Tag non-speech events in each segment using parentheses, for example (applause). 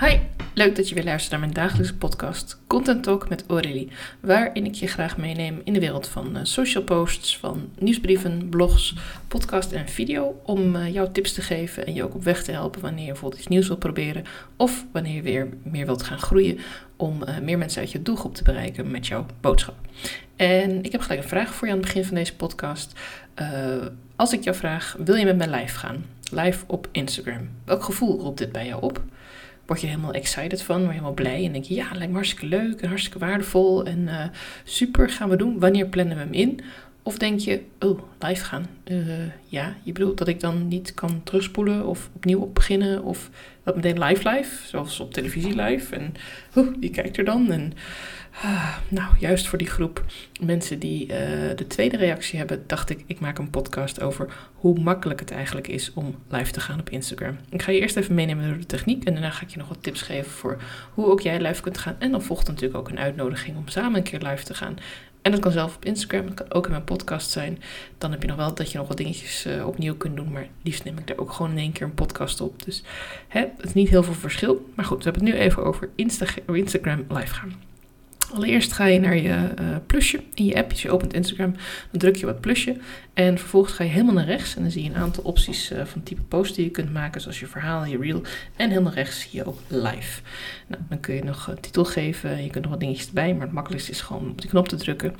Hi, leuk dat je weer luistert naar mijn dagelijkse podcast Content Talk met Aurélie, waarin ik je graag meeneem in de wereld van eh, social posts, van nieuwsbrieven, blogs, podcast en video, om uh, jou tips te geven en je ook op weg te helpen wanneer je bijvoorbeeld iets nieuws wilt proberen of wanneer je weer meer wilt gaan groeien om uh, meer mensen uit je doelgroep te bereiken met jouw boodschap. En ik heb gelijk een vraag voor je aan het begin van deze podcast. als ik jou vraag, wil je met mij live gaan? Live op Instagram. Welk gevoel roept dit bij jou op? Word je helemaal excited van, word je helemaal blij en denk je, ja, lijkt me hartstikke leuk en hartstikke waardevol en uh, super, gaan we doen. Wanneer plannen we hem in? Of denk je, oh, live gaan. Uh, ja, je bedoelt dat ik dan niet kan terugspoelen of opnieuw op beginnen of dat meteen live live, zoals op televisie live. En oh, wie kijkt er dan? En Nou, juist voor die groep mensen die uh, de tweede reactie hebben, dacht ik, ik maak een podcast over hoe makkelijk het eigenlijk is om live te gaan op Instagram. Ik ga je eerst even meenemen door de techniek en daarna ga ik je nog wat tips geven voor hoe ook jij live kunt gaan. En dan volgt natuurlijk ook een uitnodiging om samen een keer live te gaan. En dat kan zelf op Instagram, het kan ook in mijn podcast zijn. Dan heb je nog wel dat je nog wat dingetjes uh, opnieuw kunt doen. Maar liefst neem ik daar ook gewoon in één keer een podcast op. Dus hè, het is niet heel veel verschil. Maar goed, we hebben het nu even over Insta Instagram live gaan. Allereerst ga je naar je uh, plusje in je app. Dus je opent Instagram, dan druk je wat plusje. En vervolgens ga je helemaal naar rechts. En dan zie je een aantal opties uh, van type post die je kunt maken. Zoals je verhaal, je reel. En helemaal rechts zie je ook live. Nou, dan kun je nog een titel geven. Je kunt nog wat dingetjes erbij. Maar het makkelijkste is gewoon op die knop te drukken.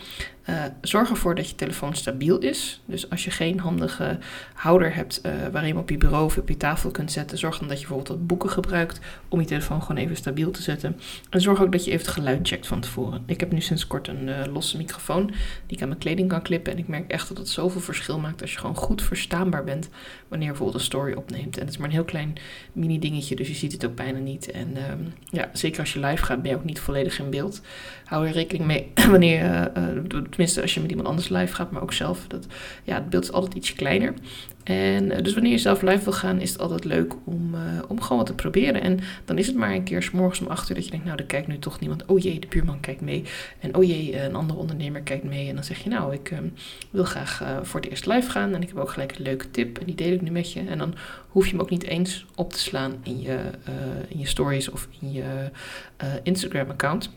Uh, zorg ervoor dat je telefoon stabiel is. Dus als je geen handige houder hebt waarin je op je bureau of op je tafel kunt zetten. Zorg dan dat je bijvoorbeeld wat boeken gebruikt om je telefoon gewoon even stabiel te zetten. En zorg ook dat je even het geluid checkt van tevoren. Ik heb nu sinds kort een uh, losse microfoon die ik aan mijn kleding kan klippen. En ik merk echt dat het zoveel verschil maakt als je gewoon goed verstaanbaar bent wanneer je bijvoorbeeld een story opneemt. En het is maar een heel klein mini dingetje, dus je ziet het ook bijna niet. En um, ja, zeker als je live gaat ben je ook niet volledig in beeld. Hou er rekening mee (clears throat) wanneer je, uh, tenminste als je met iemand anders live gaat, maar ook zelf. Dat, ja, het beeld is altijd iets kleiner. En uh, dus wanneer je zelf live wil gaan, is het altijd leuk om, uh, om gewoon wat te proberen. En dan is het maar een keer s morgens om acht uur dat je denkt, nou, er kijkt nu toch niemand. Oh jee, de buurman kijkt mee. En oh jee, een andere ondernemer kijkt mee. En dan zeg je, nou, ik uh, wil graag voor het eerst live gaan. En ik heb ook gelijk een leuke tip. En die deel ik nu met je. En dan hoef je hem ook niet eens op te slaan in je, in je stories of in je Instagram-account.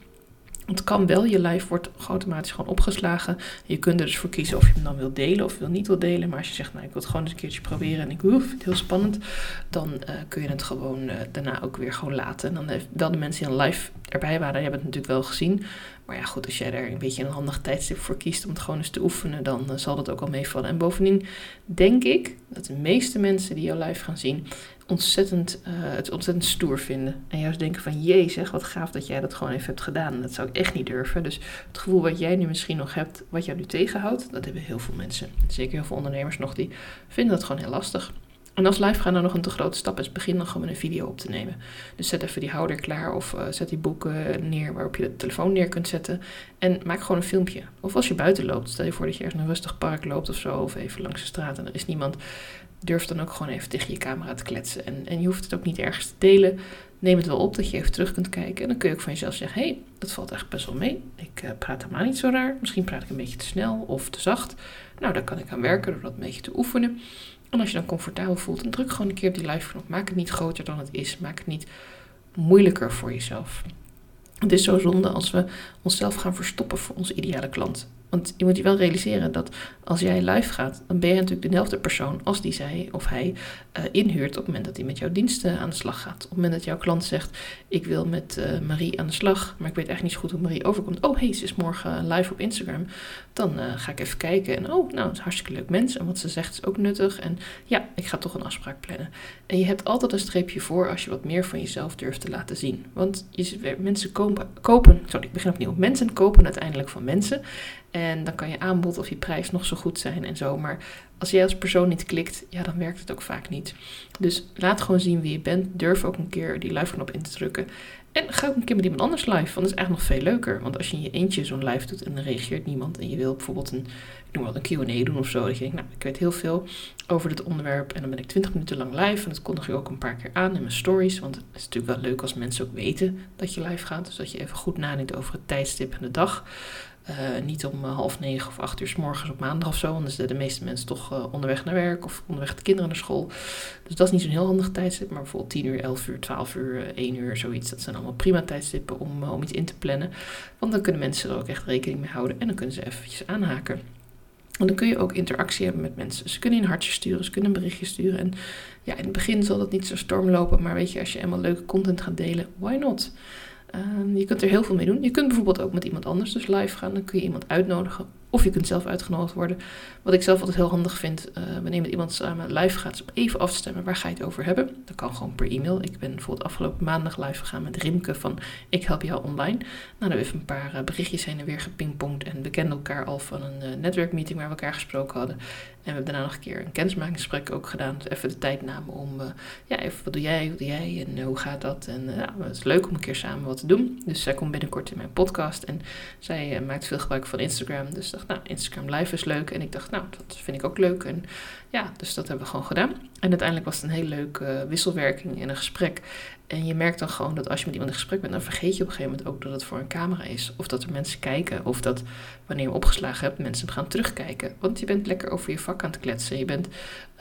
Het kan wel, je live wordt automatisch gewoon opgeslagen. Je kunt er dus voor kiezen of je hem dan wil delen of wil niet wil delen. Maar als je zegt, nou ik wil het gewoon eens een keertje proberen en ik vind het heel spannend. Dan uh, kun je het gewoon uh, daarna ook weer gewoon laten. En dan heeft wel de mensen die live erbij waren, die hebben het natuurlijk wel gezien. Maar ja goed, als jij er een beetje een handig tijdstip voor kiest om het gewoon eens te oefenen, dan uh, zal dat ook al meevallen. En bovendien denk ik dat de meeste mensen die jou live gaan zien, ontzettend, uh, het ontzettend stoer vinden. En juist denken van, jee zeg, wat gaaf dat jij dat gewoon even hebt gedaan. Dat zou ik echt niet durven. Dus het gevoel wat jij nu misschien nog hebt, wat jou nu tegenhoudt, dat hebben heel veel mensen. Zeker heel veel ondernemers nog, die vinden dat gewoon heel lastig. En als live gaan dan nog een te grote stap is, begin dan gewoon een video op te nemen. Dus zet even die houder klaar of uh, zet die boeken neer waarop je de telefoon neer kunt zetten. En maak gewoon een filmpje. Of als je buiten loopt, stel je voor dat je ergens een rustig park loopt of zo, of even langs de straat en er is niemand. Durf dan ook gewoon even tegen je camera te kletsen. En, en je hoeft het ook niet ergens te delen. Neem het wel op dat je even terug kunt kijken. En dan kun je ook van jezelf zeggen: hé, hey, dat valt echt best wel mee. Ik uh, praat helemaal niet zo raar. Misschien praat ik een beetje te snel of te zacht. Nou, daar kan ik aan werken door dat een beetje te oefenen. En als je dan comfortabel voelt, dan druk gewoon een keer op die live knop. Maak het niet groter dan het is. Maak het niet moeilijker voor jezelf. Het is zo zonde als we onszelf gaan verstoppen voor onze ideale klant. Want je moet je wel realiseren dat als jij live gaat, dan ben je natuurlijk dezelfde persoon als die zij of hij uh, inhuurt op het moment dat hij met jouw diensten aan de slag gaat. Op het moment dat jouw klant zegt: Ik wil met uh, Marie aan de slag, maar ik weet echt niet zo goed hoe Marie overkomt. Oh, hey, ze is morgen live op Instagram. Dan uh, ga ik even kijken. En oh, nou, het is een hartstikke leuk mens. En wat ze zegt is ook nuttig. En ja, ik ga toch een afspraak plannen. En je hebt altijd een streepje voor als je wat meer van jezelf durft te laten zien. Want mensen kopen, kopen, sorry, ik begin opnieuw. Mensen kopen uiteindelijk van mensen. En dan kan je aanbod of je prijs nog zo goed zijn en zo. Maar als jij als persoon niet klikt, ja, dan werkt het ook vaak niet. Dus laat gewoon zien wie je bent. Durf ook een keer die live knop in te drukken. En ga ook een keer met iemand anders live. Want dat is eigenlijk nog veel leuker. Want als je in je eentje zo'n live doet en er reageert niemand. En je wil bijvoorbeeld een, noem wat, een Q&A doen of zo. Dat je denkt, nou, ik weet heel veel over dit onderwerp. En dan ben ik 20 minuten lang live. En dat kondig ik ook een paar keer aan in mijn stories. Want het is natuurlijk wel leuk als mensen ook weten dat je live gaat. Dus dat je even goed nadenkt over het tijdstip en de dag. Niet om half negen of acht uur s morgens op maandag of zo. Want dan zitten de meeste mensen toch onderweg naar werk of onderweg de kinderen naar school. Dus dat is niet zo'n heel handig tijdstip. Maar bijvoorbeeld 10 uur, 11 uur, 12 uur, 1 uur, zoiets. Dat zijn allemaal prima tijdstippen om, om iets in te plannen. Want dan kunnen mensen er ook echt rekening mee houden. En dan kunnen ze eventjes aanhaken. En dan kun je ook interactie hebben met mensen. Ze kunnen een hartje sturen, ze kunnen een berichtje sturen. En ja, in het begin zal dat niet zo storm lopen, maar weet je, als je eenmaal leuke content gaat delen, why not? Ehm, je kunt er heel veel mee doen. Je kunt bijvoorbeeld ook met iemand anders dus live gaan. Dan kun je iemand uitnodigen of je kunt zelf uitgenodigd worden. Wat ik zelf altijd heel handig vind, uh, wanneer met iemand samen live gaat, is even af te stemmen waar ga je het over hebben. Dat kan gewoon per e-mail. Ik ben bijvoorbeeld afgelopen maandag live gegaan met Rimke van Ik help jou online. Nou, we even een paar uh, berichtjes heen en weer gepingpongd en we kenden elkaar al van een uh, netwerkmeeting waar we elkaar gesproken hadden. En we hebben daarna nog een keer een kennismakingsgesprek ook gedaan. Dus even de tijd namen om, ja, even wat doe jij, wat doe jij en hoe gaat dat? En ja, het is leuk om een keer samen wat te doen. Dus zij komt binnenkort in mijn podcast en zij maakt veel gebruik van Instagram. Dus dacht, nou, Instagram Live is leuk. En ik dacht, nou, dat vind ik ook leuk. En ja, dus dat hebben we gewoon gedaan. En uiteindelijk was het een hele leuke uh, wisselwerking in een gesprek. En je merkt dan gewoon dat als je met iemand in gesprek bent, dan vergeet je op een gegeven moment ook dat het voor een camera is. Of dat er mensen kijken. Of dat wanneer je opgeslagen hebt, mensen gaan terugkijken. Want je bent lekker over je vak aan het kletsen. Je bent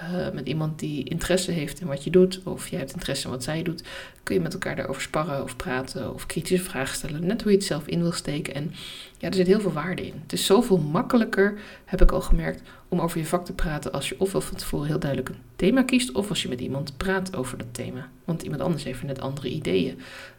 uh, met iemand die interesse heeft in wat je doet. Of jij hebt interesse in wat zij doet. Kun je met elkaar daarover sparren of praten. Of kritische vragen stellen. Net hoe je het zelf in wil steken. En ja, er zit heel veel waarde in. Het is zoveel makkelijker, heb ik al gemerkt, om over je vak te praten als je ofwel van tevoren heel duidelijk een thema kiest, of als je met iemand praat over dat thema. Want iemand anders heeft net andere ideeën.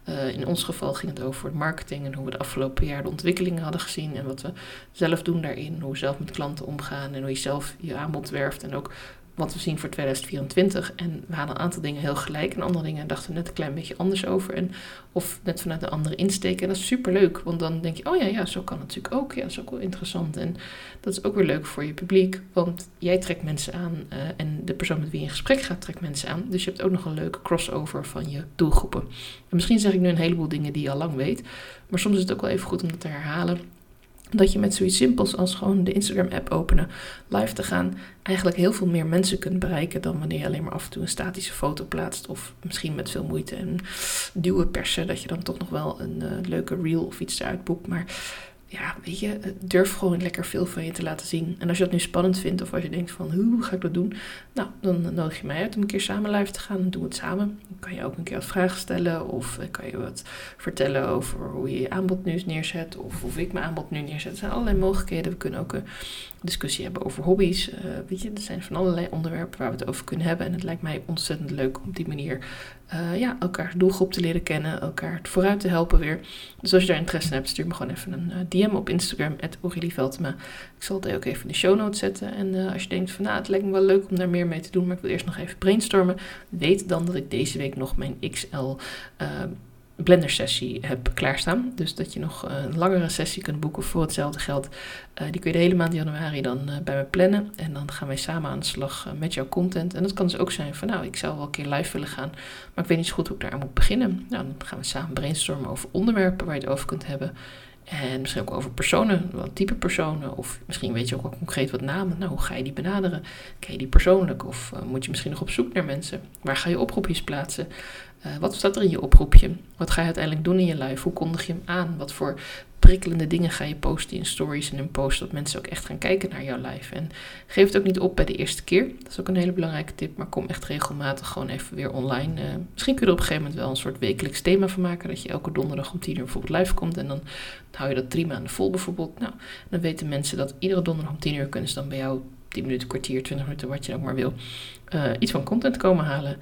Uh, in ons geval ging het over marketing en hoe we de afgelopen jaar de ontwikkelingen hadden gezien en wat we zelf doen daarin, hoe we zelf met klanten omgaan en hoe je zelf je aanbod werft en ook wat we zien voor 2024. En we hadden een aantal dingen heel gelijk en andere dingen dachten we net een klein beetje anders over. En, of net vanuit een andere insteek. En dat is super leuk, want dan denk je, oh ja, ja, zo kan het natuurlijk ook. Ja, dat is ook wel interessant. En dat is ook weer leuk voor je publiek, want jij trekt mensen aan uh, en de persoon met wie je in gesprek gaat trekt mensen aan. Dus je hebt ook nog een leuke crossover van je doelgroepen. En misschien zeg ik nu een heleboel dingen die je al lang weet, maar soms is het ook wel even goed om dat te herhalen dat je met zoiets simpels als gewoon de Instagram-app openen, live te gaan, eigenlijk heel veel meer mensen kunt bereiken dan wanneer je alleen maar af en toe een statische foto plaatst. Of misschien met veel moeite en duwen persen, dat je dan toch nog wel een uh, leuke reel of iets eruit boekt. Maar ja, weet je, durf gewoon lekker veel van je te laten zien. En als je dat nu spannend vindt of als je denkt van, hoe ga ik dat doen? Nou, dan nodig je mij uit om een keer samen live te gaan. Dan doen het samen. Dan kan je ook een keer wat vragen stellen of kan je wat vertellen over hoe je je aanbod nu neerzet of of ik mijn aanbod nu neerzet. Er zijn allerlei mogelijkheden. We kunnen ook een discussie hebben over hobby's. Uh, weet je, er zijn van allerlei onderwerpen waar we het over kunnen hebben. En het lijkt mij ontzettend leuk om op die manier uh, ja, elkaars doelgroep te leren kennen, elkaar vooruit te helpen weer. Dus als je daar interesse in hebt, stuur me gewoon even een uh, DM op Instagram, @aurelieveldma. Ik zal het ook even in de show notes zetten. En uh, als je denkt van, nou, het lijkt me wel leuk om daar meer mee te doen, maar ik wil eerst nog even brainstormen. Weet dan dat ik deze week nog mijn XL Blender sessie heb klaarstaan. Dus dat je nog een langere sessie kunt boeken voor hetzelfde geld. Uh, die kun je de hele maand januari dan uh, bij me plannen. En dan gaan wij samen aan de slag met jouw content. En dat kan dus ook zijn van nou, ik zou wel een keer live willen gaan. Maar ik weet niet zo goed hoe ik daar aan moet beginnen. Nou, dan gaan we samen brainstormen over onderwerpen waar je het over kunt hebben. En misschien ook over personen, wat type personen. Of misschien weet je ook wel concreet wat namen. Nou, hoe ga je die benaderen? Ken je die persoonlijk? Of moet je misschien nog op zoek naar mensen? Waar ga je oproepjes plaatsen? Uh, wat staat er in je oproepje? Wat ga je uiteindelijk doen in je live? Hoe kondig je hem aan? Wat voor prikkelende dingen ga je posten in stories en in posts, dat mensen ook echt gaan kijken naar jouw live. En geef het ook niet op bij de eerste keer. Dat is ook een hele belangrijke tip, maar kom echt regelmatig gewoon even weer online. Uh, misschien kun je er op een gegeven moment wel een soort wekelijks thema van maken, dat je elke donderdag om tien uur bijvoorbeeld live komt en dan hou je dat drie maanden vol bijvoorbeeld. Nou, dan weten mensen dat iedere donderdag om tien uur kunnen ze dan bij jou 10 minuten, kwartier, 20 minuten, wat je ook maar wil, uh, iets van content komen halen.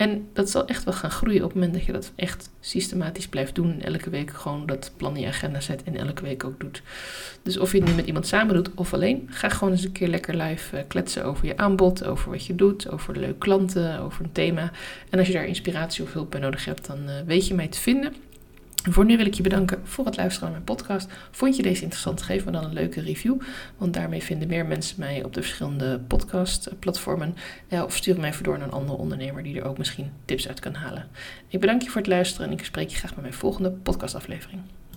En dat zal echt wel gaan groeien op het moment dat je dat echt systematisch blijft doen. En elke week gewoon dat plan in je agenda zet en elke week ook doet. Dus of je het nu met iemand samen doet of alleen, ga gewoon eens een keer lekker live uh, kletsen over je aanbod, over wat je doet, over leuke klanten, over een thema. En als je daar inspiratie of hulp bij nodig hebt, dan uh, weet je mij te vinden. Voor nu wil ik je bedanken voor het luisteren naar mijn podcast. Vond je deze interessant? Geef me dan een leuke review. Want daarmee vinden meer mensen mij op de verschillende podcastplatformen. Ja, of stuur mij even door naar een andere ondernemer die er ook misschien tips uit kan halen. Ik bedank je voor het luisteren en ik spreek je graag bij mijn volgende podcastaflevering.